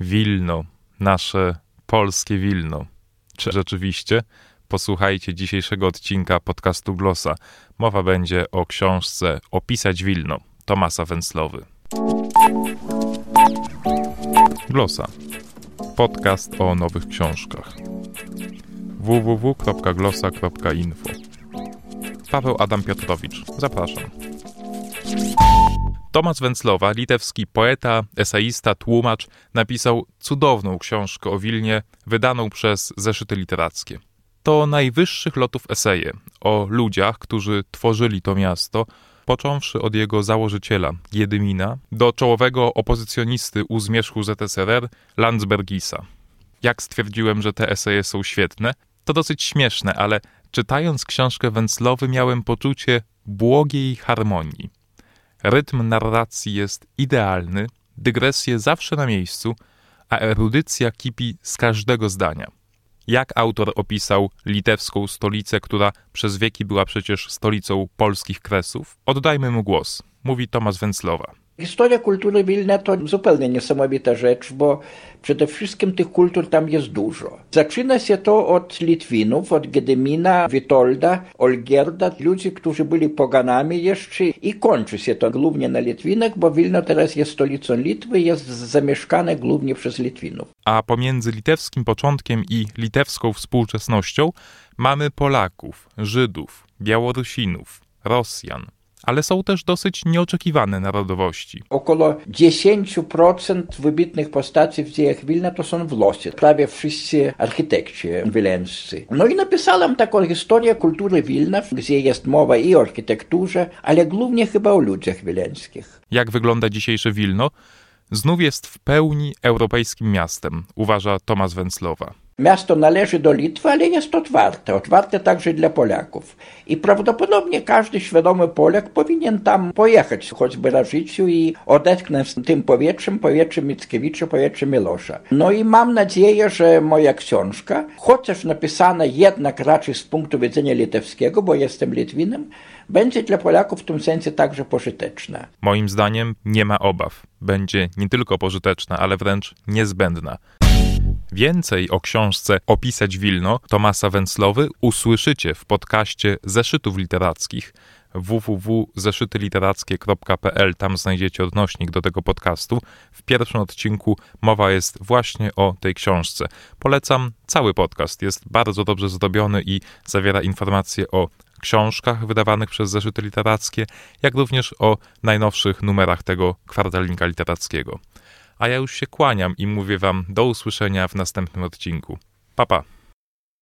Wilno, nasze polskie Wilno. Czy rzeczywiście? Posłuchajcie dzisiejszego odcinka podcastu Glosa. Mowa będzie o książce Opisać Wilno Tomasa Węclowy. Glosa. Podcast o nowych książkach. www.glosa.info Paweł Adam Piotrowicz. Zapraszam. Tomasz Węclowa, litewski poeta, eseista, tłumacz, napisał cudowną książkę o Wilnie, wydaną przez Zeszyty Literackie. To najwyższych lotów eseje o ludziach, którzy tworzyli to miasto, począwszy od jego założyciela, Jedymina, do czołowego opozycjonisty u zmierzchu ZSRR, Landsbergisa. Jak stwierdziłem, że te eseje są świetne, to dosyć śmieszne, ale czytając książkę Węclowy miałem poczucie błogiej harmonii. Rytm narracji jest idealny, dygresje zawsze na miejscu, a erudycja kipi z każdego zdania. Jak autor opisał litewską stolicę, która przez wieki była przecież stolicą polskich kresów? Oddajmy mu głos, mówi Tomasz Węclowa. Historia kultury Wilna to zupełnie niesamowita rzecz, bo przede wszystkim tych kultur tam jest dużo. Zaczyna się to od Litwinów, od Gedymina, Witolda, Olgierda, ludzi, którzy byli poganami jeszcze i kończy się to głównie na Litwinach, bo Wilno teraz jest stolicą Litwy, jest zamieszkane głównie przez Litwinów. A pomiędzy litewskim początkiem i litewską współczesnością mamy Polaków, Żydów, Białorusinów, Rosjan, ale są też dosyć nieoczekiwane narodowości. Około 10% wybitnych postaci w dziejach Wilna to są Włosy, prawie wszyscy architekci wileńscy. No i napisałem taką historię kultury Wilna, gdzie jest mowa i o architekturze, ale głównie chyba o ludziach wileńskich. Jak wygląda dzisiejsze Wilno? Znów jest w pełni europejskim miastem, uważa Tomasz Węclowa. Miasto należy do Litwy, ale jest otwarte, otwarte także dla Polaków. I prawdopodobnie każdy świadomy Polak powinien tam pojechać, choćby na życiu i odetchnąć tym powietrzem, powietrzem Mickiewicza, powietrzem Milosza. No i mam nadzieję, że moja książka, chociaż napisana jednak raczej z punktu widzenia litewskiego, bo jestem Litwinem, będzie dla Polaków w tym sensie także pożyteczna. Moim zdaniem nie ma obaw. Będzie nie tylko pożyteczna, ale wręcz niezbędna. Więcej o książce Opisać Wilno Tomasa Węclowy usłyszycie w podcaście Zeszytów Literackich www.zeszytyliterackie.pl. Tam znajdziecie odnośnik do tego podcastu. W pierwszym odcinku mowa jest właśnie o tej książce. Polecam cały podcast. Jest bardzo dobrze zrobiony i zawiera informacje o książkach wydawanych przez Zeszyty Literackie, jak również o najnowszych numerach tego kwartalnika literackiego. A ja już się kłaniam i mówię Wam do usłyszenia w następnym odcinku. Pa, pa.